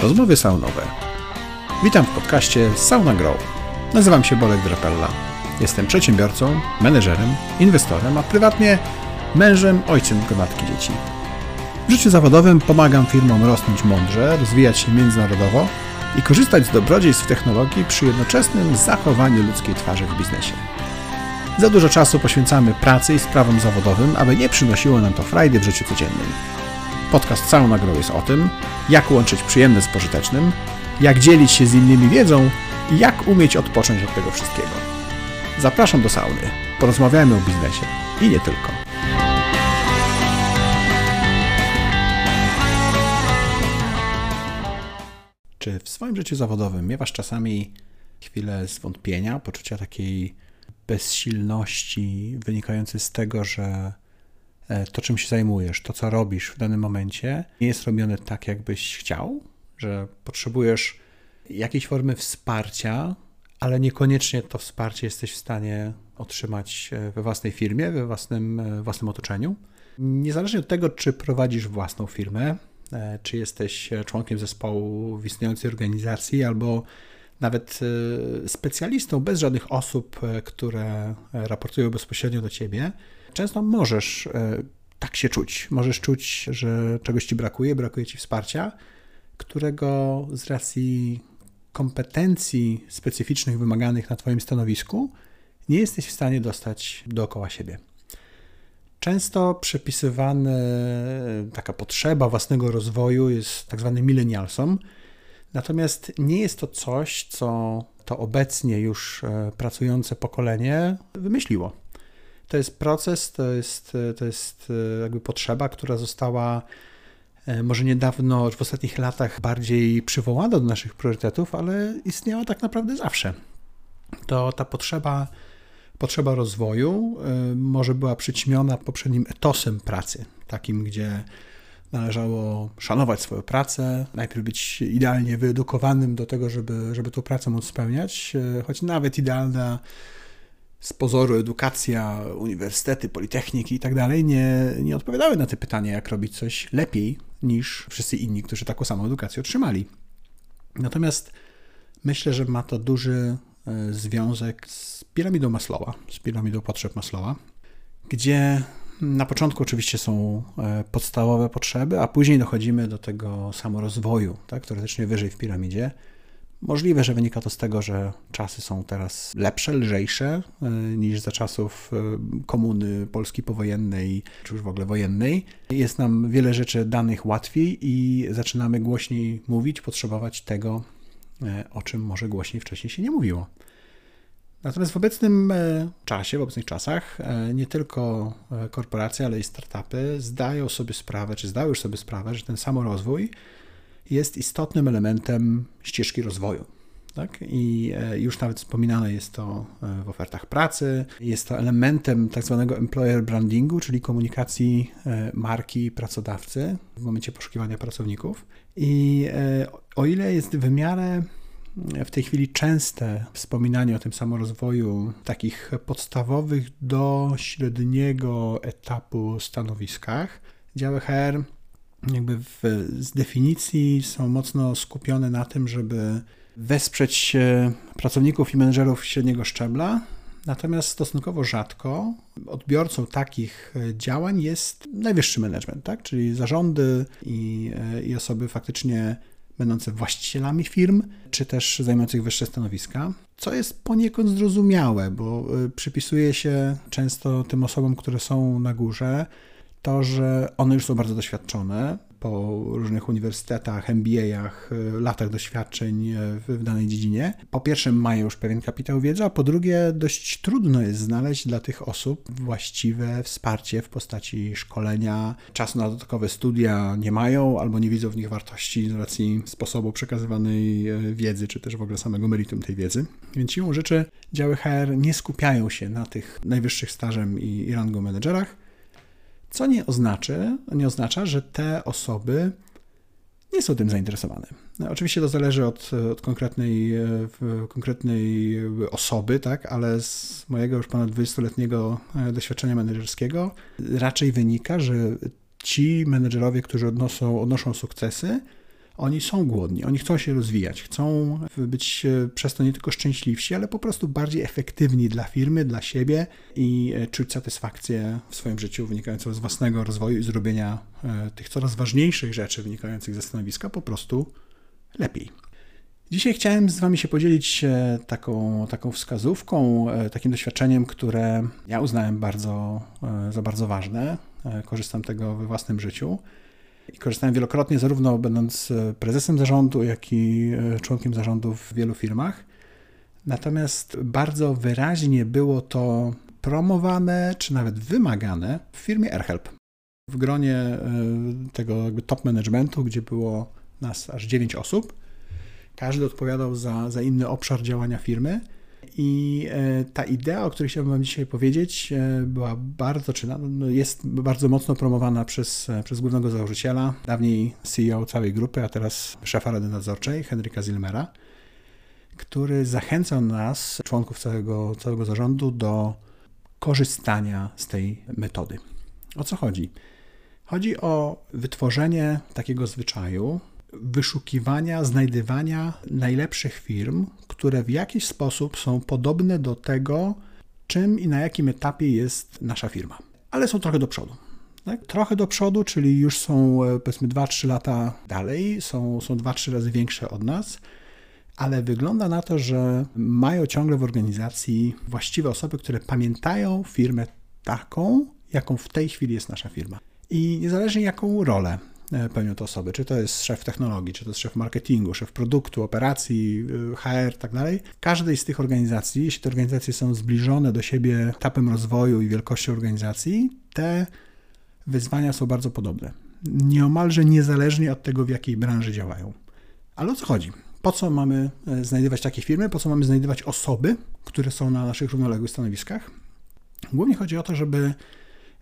Rozmowy saunowe. Witam w podcaście Sauna Grow. Nazywam się Bolek Drapella. Jestem przedsiębiorcą, menedżerem, inwestorem, a prywatnie mężem, ojcem gromadki dzieci. W życiu zawodowym pomagam firmom rosnąć mądrze, rozwijać się międzynarodowo i korzystać z dobrodziejstw technologii przy jednoczesnym zachowaniu ludzkiej twarzy w biznesie. Za dużo czasu poświęcamy pracy i sprawom zawodowym, aby nie przynosiło nam to frajdy w życiu codziennym. Podcast Sauna Grow jest o tym, jak łączyć przyjemne z pożytecznym, jak dzielić się z innymi wiedzą i jak umieć odpocząć od tego wszystkiego. Zapraszam do sauny. Porozmawiajmy o biznesie i nie tylko. Czy w swoim życiu zawodowym miewasz czasami chwilę zwątpienia, poczucia takiej bezsilności wynikającej z tego, że to, czym się zajmujesz, to, co robisz w danym momencie, nie jest robione tak, jakbyś chciał, że potrzebujesz jakiejś formy wsparcia, ale niekoniecznie to wsparcie jesteś w stanie otrzymać e, we własnej firmie, we własnym, e, własnym otoczeniu. Niezależnie od tego, czy prowadzisz własną firmę, czy jesteś członkiem zespołu w istniejącej organizacji, albo nawet e, specjalistą, bez żadnych osób, e, które raportują bezpośrednio do ciebie, często możesz e, tak się czuć. Możesz czuć, że czegoś ci brakuje, brakuje ci wsparcia, którego z racji kompetencji specyficznych wymaganych na Twoim stanowisku nie jesteś w stanie dostać dookoła siebie. Często przepisywana taka potrzeba własnego rozwoju jest tak zwany millennialsom, Natomiast nie jest to coś, co to obecnie już e, pracujące pokolenie wymyśliło. To jest proces, to jest, e, to jest e, jakby potrzeba, która została może niedawno, w ostatnich latach bardziej przywołana do naszych priorytetów, ale istniała tak naprawdę zawsze. To ta potrzeba, potrzeba rozwoju może była przyćmiona poprzednim etosem pracy, takim, gdzie należało szanować swoją pracę, najpierw być idealnie wyedukowanym do tego, żeby, żeby tą pracę móc spełniać, e, choć nawet idealna z pozoru edukacja, uniwersytety, politechniki i tak dalej nie, nie odpowiadały na te pytania, jak robić coś lepiej niż wszyscy inni, którzy taką samą edukację otrzymali. Natomiast myślę, że ma to duży e, związek z piramidą Maslowa, z piramidą potrzeb Maslowa, gdzie na początku oczywiście są e, podstawowe potrzeby, a później dochodzimy do tego samorozwoju, tak, teoretycznie wyżej w piramidzie. Możliwe, że wynika to z tego, że czasy są teraz lepsze, lżejsze e, niż za czasów e, komuny Polski powojennej, czy już w ogóle wojennej. Jest nam wiele rzeczy danych łatwiej i zaczynamy głośniej mówić, potrzebować tego, o czym może głośniej wcześniej się nie mówiło. Natomiast w obecnym e, czasie, w obecnych czasach, e, nie tylko e, korporacje, ale i startupy zdają sobie sprawę, czy zdały już sobie sprawę, że ten samorozwój jest istotnym elementem ścieżki rozwoju. Tak? I już nawet wspominane jest to w ofertach pracy. Jest to elementem tak zwanego employer brandingu, czyli komunikacji marki pracodawcy w momencie poszukiwania pracowników. I o ile jest w miarę w tej chwili częste wspominanie o tym samorozwoju takich podstawowych do średniego etapu stanowiskach. Działy HR jakby w, z definicji są mocno skupione na tym, żeby wesprzeć pracowników i menedżerów średniego szczebla, Natomiast stosunkowo rzadko odbiorcą takich działań jest najwyższy management, tak? czyli zarządy i, i osoby faktycznie będące właścicielami firm, czy też zajmujących wyższe stanowiska, co jest poniekąd zrozumiałe, bo przypisuje się często tym osobom, które są na górze, to, że one już są bardzo doświadczone po różnych uniwersytetach, MBA-ach, y, latach doświadczeń y, w danej dziedzinie. Po pierwsze, mają już pewien kapitał wiedzy, a po drugie, dość trudno jest znaleźć dla tych osób właściwe wsparcie w postaci szkolenia. Czasu na dodatkowe studia nie mają albo nie widzą w nich wartości z racji sposobu przekazywanej y, wiedzy, czy też w ogóle samego meritum tej wiedzy. Więc siłą rzeczy działy HR nie skupiają się na tych najwyższych stażem i, i rangą menedżerach, co nie, oznaczy, nie oznacza, że te osoby nie są tym zainteresowane. No, oczywiście to zależy od, od konkretnej, konkretnej osoby, tak, ale z mojego już ponad 20-letniego e, doświadczenia menedżerskiego raczej wynika, że ci menedżerowie, którzy odnoszą, odnoszą sukcesy, Oni są głodni, oni chcą się rozwijać, chcą być e, przez to nie tylko szczęśliwsi, ale po prostu bardziej efektywni dla firmy, dla siebie i e, czuć satysfakcję w swoim życiu wynikającą z własnego rozwoju i zrobienia e, tych coraz ważniejszych rzeczy wynikających ze stanowiska po prostu lepiej. Dzisiaj chciałem z Wami się podzielić taką, taką wskazówką, takim doświadczeniem, które ja uznałem bardzo, za bardzo ważne. Korzystam tego we własnym życiu. I korzystałem wielokrotnie, zarówno będąc e, prezesem zarządu, jak i e, członkiem zarządu w wielu firmach. Natomiast bardzo wyraźnie było to promowane, czy nawet wymagane w firmie AirHelp. W gronie e, tego top managementu, gdzie było nas aż 9 osób, każdy odpowiadał za, za inny obszar działania firmy i e, ta idea, o której chciałbym Wam dzisiaj powiedzieć, e, była bardzo, czy no, jest bardzo mocno promowana przez, e, przez głównego założyciela, dawniej CEO całej grupy, a teraz szefa Rady Nadzorczej, Henryka Zilmera, który zachęcał nas, członków całego, całego zarządu, do korzystania z tej metody. O co chodzi? Chodzi o wytworzenie takiego zwyczaju, wyszukiwania, znajdywania najlepszych firm, które w jakiś sposób są podobne do tego, czym i na jakim etapie jest nasza firma. Ale są trochę do przodu. Tak? Trochę do przodu, czyli już są e, powiedzmy 2-3 lata dalej, są, są 2-3 razy większe od nas, ale wygląda na to, że mają ciągle w organizacji właściwe osoby, które pamiętają firmę taką, jaką w tej chwili jest nasza firma. I niezależnie jaką rolę pełnią te osoby. Czy to jest szef technologii, czy to jest szef marketingu, szef produktu, operacji, e, HR, tak dalej. Każdej z tych organizacji, jeśli te organizacje są zbliżone do siebie etapem rozwoju i wielkością organizacji, te wyzwania są bardzo podobne. Nieomalże niezależnie od tego, w jakiej branży działają. Ale o co chodzi? Po co mamy e, znajdywać takie firmy? Po co mamy znajdywać osoby, które są na naszych równoległych stanowiskach? Głównie chodzi o to, żeby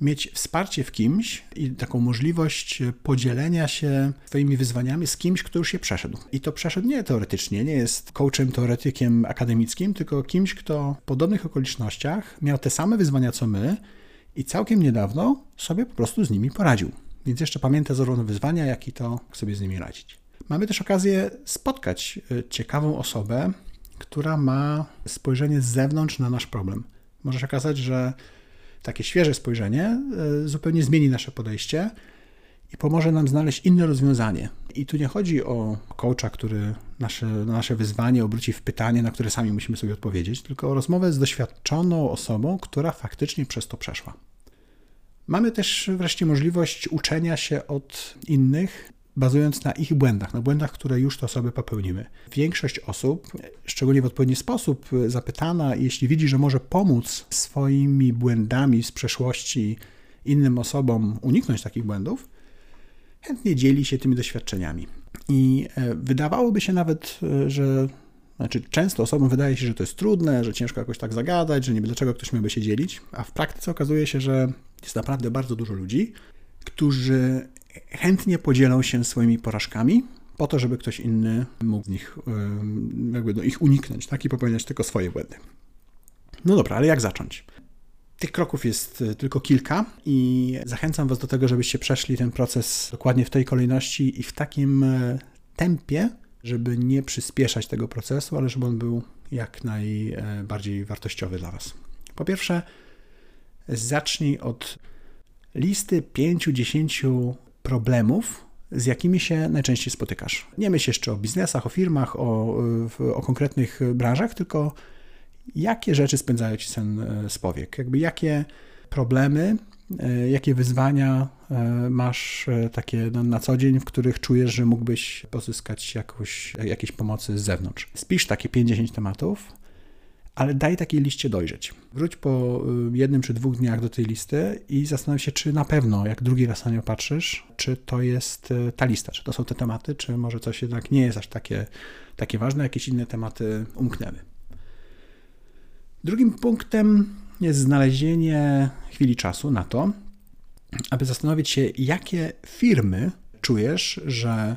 mieć wsparcie w kimś i taką możliwość podzielenia się swoimi wyzwaniami z kimś, kto już je przeszedł. I to przeszedł nie teoretycznie, nie jest coachem, teoretykiem akademickim, tylko kimś, kto w podobnych okolicznościach miał te same wyzwania co my i całkiem niedawno sobie po prostu z nimi poradził. Więc jeszcze pamięta zarówno wyzwania, jak i to, jak sobie z nimi radzić. Mamy też okazję spotkać y, ciekawą osobę, która ma spojrzenie z zewnątrz na nasz problem. Może się okazać, że takie świeże spojrzenie e, zupełnie zmieni nasze podejście i pomoże nam znaleźć inne rozwiązanie. I tu nie chodzi o coacha, który nasze, nasze wyzwanie obróci w pytanie, na które sami musimy sobie odpowiedzieć, tylko o rozmowę z doświadczoną osobą, która faktycznie przez to przeszła. Mamy też wreszcie możliwość uczenia się od innych bazując na ich błędach, na błędach, które już te osoby popełniły. Większość osób, szczególnie w odpowiedni sposób zapytana, jeśli widzi, że może pomóc swoimi błędami z przeszłości innym osobom uniknąć takich błędów, chętnie dzieli się tymi doświadczeniami. I e, wydawałoby się nawet, e, że znaczy, często osobom wydaje się, że to jest trudne, że ciężko jakoś tak zagadać, że niby dlaczego ktoś miałby się dzielić, a w praktyce okazuje się, że jest naprawdę bardzo dużo ludzi, którzy chętnie podzielą się swoimi porażkami, po to, żeby ktoś inny mógł nich, jakby do ich uniknąć, tak? I popełniać tylko swoje błędy. No dobra, ale jak zacząć? Tych kroków jest e, tylko kilka i zachęcam Was do tego, żebyście przeszli ten proces dokładnie w tej kolejności i w takim e, tempie, żeby nie przyspieszać tego procesu, ale żeby on był jak najbardziej wartościowy dla Was. Po pierwsze, zacznij od listy 5-10 problemów, z jakimi się najczęściej spotykasz. Nie myśl jeszcze o biznesach, o firmach, o, o konkretnych branżach, tylko jakie rzeczy spędzają ci sen z powiek, jakby jakie problemy, e, jakie wyzwania e, masz e, takie na, co dzień, w których czujesz, że mógłbyś pozyskać jakąś, jakieś pomocy z zewnątrz. Spisz takie 50 tematów, ale daj takiej liście dojrzeć. Wróć po y, jednym czy dwóch dniach do tej listy i zastanów się, czy na pewno, jak drugi raz na nią patrzysz, czy to jest y, ta lista, czy to są te tematy, czy może coś jednak nie jest aż takie, takie ważne, jakieś inne tematy umknęły. Drugim punktem jest znalezienie chwili czasu na to, aby zastanowić się, jakie firmy czujesz, że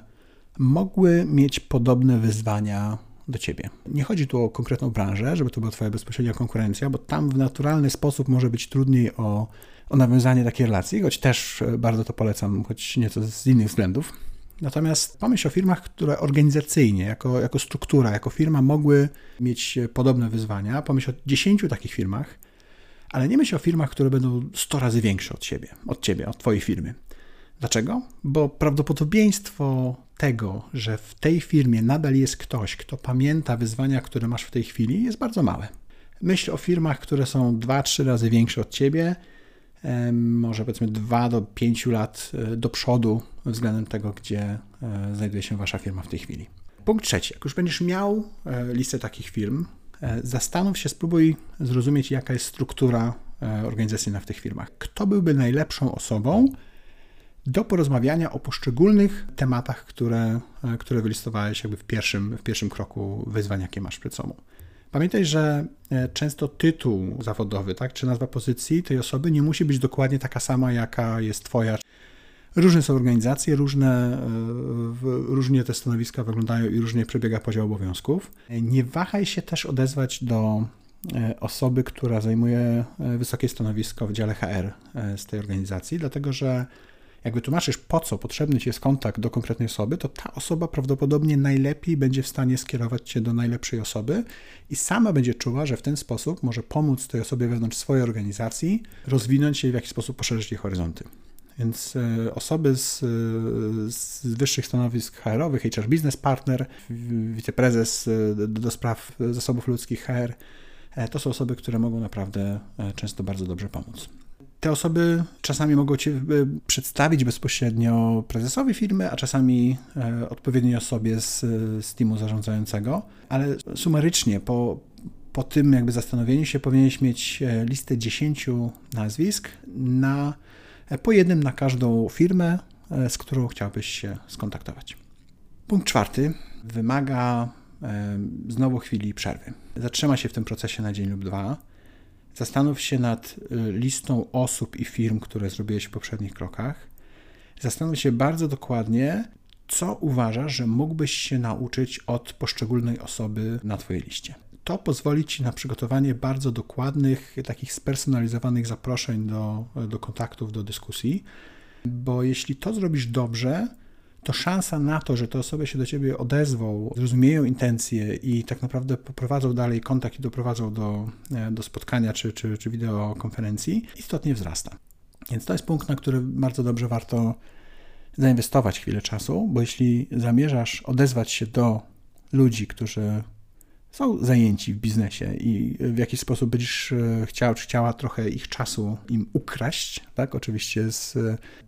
mogły mieć podobne wyzwania do ciebie. Nie chodzi tu o konkretną branżę, żeby to była twoja bezpośrednia konkurencja, bo tam w naturalny sposób może być trudniej o, o nawiązanie takiej relacji, choć też bardzo to polecam, choć nieco z innych względów. Natomiast pomyśl o firmach, które organizacyjnie, jako, jako struktura, jako firma mogły mieć podobne wyzwania. Pomyśl o 10 takich firmach, ale nie myśl o firmach, które będą 100 razy większe od siebie, od ciebie, od twojej firmy. Dlaczego? Bo prawdopodobieństwo tego, że w tej firmie nadal jest ktoś, kto pamięta wyzwania, które masz w tej chwili, jest bardzo małe. Myśl o firmach, które są 2-3 razy większe od ciebie, może powiedzmy 2 do 5 lat e, do przodu względem tego, gdzie e, znajduje się wasza firma w tej chwili. Punkt trzeci. Jak już będziesz miał e, listę takich firm, zastanów się, spróbuj zrozumieć, jaka jest struktura organizacyjna w tych firmach. Kto byłby najlepszą osobą do porozmawiania o poszczególnych tematach, które, które wylistowałeś jakby w pierwszym, w pierwszym kroku wyzwań, jakie masz przed sobą. Pamiętaj, że e, często tytuł zawodowy, tak, czy nazwa pozycji tej osoby nie musi być dokładnie taka sama, jaka jest Twoja. Różne są organizacje, różne, e, różnie te stanowiska wyglądają i różnie przebiega podział obowiązków. Nie wahaj się też odezwać do e, osoby, która zajmuje wysokie stanowisko w dziale HR z tej organizacji, dlatego że jak wytłumaczysz, po co potrzebny ci jest kontakt do konkretnej osoby, to ta osoba prawdopodobnie najlepiej będzie w stanie skierować cię do najlepszej osoby i sama będzie czuła, że w ten sposób może pomóc tej osobie wewnątrz swojej organizacji rozwinąć się i w jakiś sposób poszerzyć jej horyzonty. Więc e, osoby z, z wyższych stanowisk HR-owych, HR Business Partner, wiceprezes e, do, spraw zasobów ludzkich HR, e, to są osoby, które mogą naprawdę często bardzo dobrze pomóc. Te osoby czasami mogą Cię e, przedstawić bezpośrednio prezesowi firmy, a czasami e, odpowiedniej osobie z, z teamu zarządzającego, ale sumarycznie po, po tym jakby zastanowieniu się powinieneś mieć e, listę 10 nazwisk na, po jednym na każdą firmę, z którą chciałbyś się skontaktować. Punkt czwarty wymaga znowu chwili przerwy. Zatrzyma się w tym procesie na dzień lub dwa Zastanów się nad y, listą osób i firm, które zrobiłeś w poprzednich krokach. Zastanów się bardzo dokładnie, co uważasz, że mógłbyś się nauczyć od poszczególnej osoby na Twojej liście. To pozwoli Ci na przygotowanie bardzo dokładnych, takich spersonalizowanych zaproszeń do, do kontaktów, do dyskusji, bo jeśli to zrobisz dobrze, to szansa na to, że te osoby się do ciebie odezwą, zrozumieją intencje i tak naprawdę poprowadzą dalej kontakt i doprowadzą do, e, do spotkania czy, czy, czy wideokonferencji, istotnie wzrasta. Więc to jest punkt, na który bardzo dobrze warto zainwestować chwilę czasu, bo jeśli zamierzasz odezwać się do ludzi, którzy są zajęci w biznesie i w jakiś sposób będziesz e, chciał czy chciała trochę ich czasu im ukraść, tak? Oczywiście jest,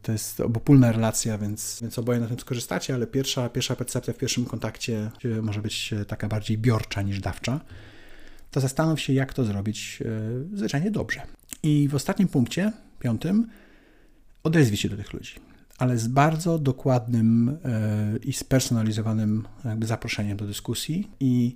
to jest obopólna relacja, więc, więc oboje na tym skorzystacie, ale pierwsza, pierwsza percepcja w pierwszym kontakcie może być taka bardziej biorcza niż dawcza. To zastanów się, jak to zrobić e, zwyczajnie dobrze. I w ostatnim punkcie, piątym, odezwij się do tych ludzi ale z bardzo dokładnym e, i spersonalizowanym zaproszeniem do dyskusji i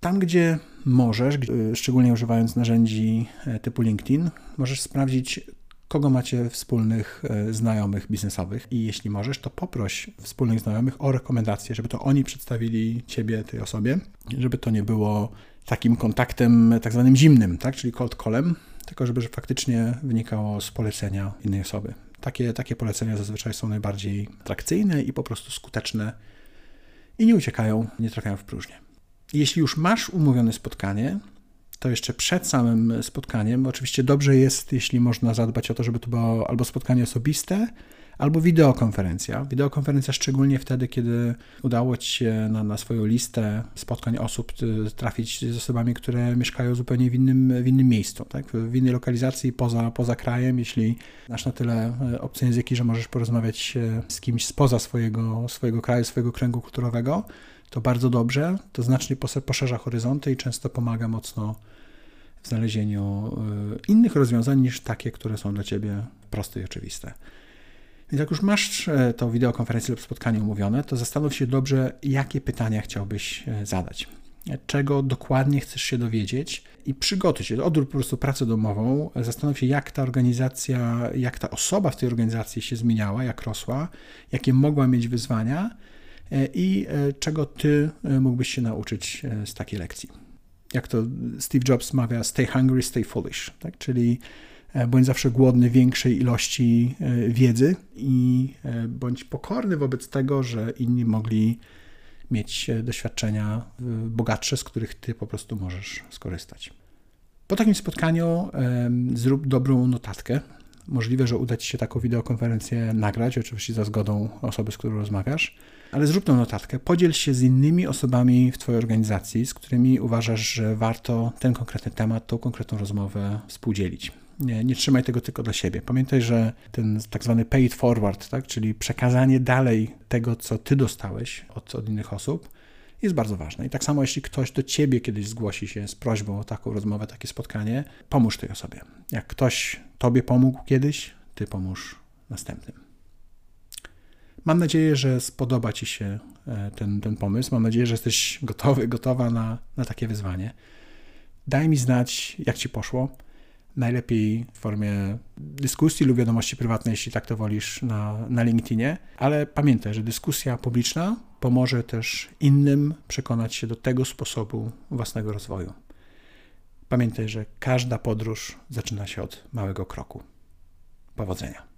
tam, gdzie możesz, szczególnie używając narzędzi e, typu LinkedIn, możesz sprawdzić, kogo macie wspólnych e, znajomych biznesowych i jeśli możesz, to poproś wspólnych znajomych o rekomendacje, żeby to oni przedstawili ciebie tej osobie, żeby to nie było takim kontaktem tak zwanym zimnym, tak, czyli cold callem, tylko żeby faktycznie wynikało z polecenia innej osoby. Takie, takie polecenia zazwyczaj są najbardziej atrakcyjne i po prostu skuteczne i nie uciekają, nie trafiają w próżnię. Jeśli już masz umówione spotkanie, to jeszcze przed samym spotkaniem, oczywiście dobrze jest, jeśli można zadbać o to, żeby to było albo spotkanie osobiste, albo wideokonferencja. Wideokonferencja szczególnie wtedy, kiedy udało Ci się na, na swoją listę spotkań osób y, trafić z osobami, które mieszkają zupełnie w innym, w innym miejscu, tak? w innej lokalizacji poza, poza krajem. Jeśli masz na tyle y, obce języki, że możesz porozmawiać y, z kimś spoza swojego, swojego kraju, swojego kręgu kulturowego, to bardzo dobrze, to znacznie poszerza horyzonty i często pomaga mocno w znalezieniu y, innych rozwiązań niż takie, które są dla Ciebie proste i oczywiste. Więc jak już masz e, to wideokonferencję lub spotkanie umówione, to zastanów się dobrze, jakie pytania chciałbyś e, zadać. Czego dokładnie chcesz się dowiedzieć i przygotuj się, odrób po prostu pracę domową, zastanów się, jak ta organizacja, jak ta osoba w tej organizacji się zmieniała, jak rosła, jakie mogła mieć wyzwania, i e, czego ty e, mógłbyś się nauczyć z takiej lekcji. Jak to Steve Jobs mawia, stay hungry, stay foolish, tak? czyli e, bądź zawsze głodny większej ilości e, wiedzy i bądź pokorny wobec tego, że inni mogli mieć doświadczenia bogatsze, z których ty po prostu możesz skorzystać. Po takim spotkaniu zrób dobrą notatkę. Możliwe, że uda ci się taką wideokonferencję nagrać, oczywiście za zgodą osoby, z którą rozmawiasz ale zrób tą notatkę, podziel się z innymi osobami w Twojej organizacji, z którymi uważasz, że warto ten konkretny temat, tą konkretną rozmowę współdzielić. Nie, nie trzymaj tego tylko dla siebie. Pamiętaj, że ten tak zwany pay it forward, tak, czyli przekazanie dalej tego, co Ty dostałeś od, od innych osób, jest bardzo ważne. I tak samo, jeśli ktoś do Ciebie kiedyś zgłosi się z prośbą o taką rozmowę, takie spotkanie, pomóż tej osobie. Jak ktoś Tobie pomógł kiedyś, Ty pomóż następnym. Mam nadzieję, że spodoba Ci się e, ten, ten pomysł. Mam nadzieję, że jesteś gotowy, gotowa na, na takie wyzwanie. Daj mi znać, jak Ci poszło. Najlepiej w formie dyskusji lub wiadomości prywatnej, jeśli tak to wolisz, na, na LinkedInie. Ale pamiętaj, że dyskusja publiczna pomoże też innym przekonać się do tego sposobu własnego rozwoju. Pamiętaj, że każda podróż zaczyna się od małego kroku. Powodzenia.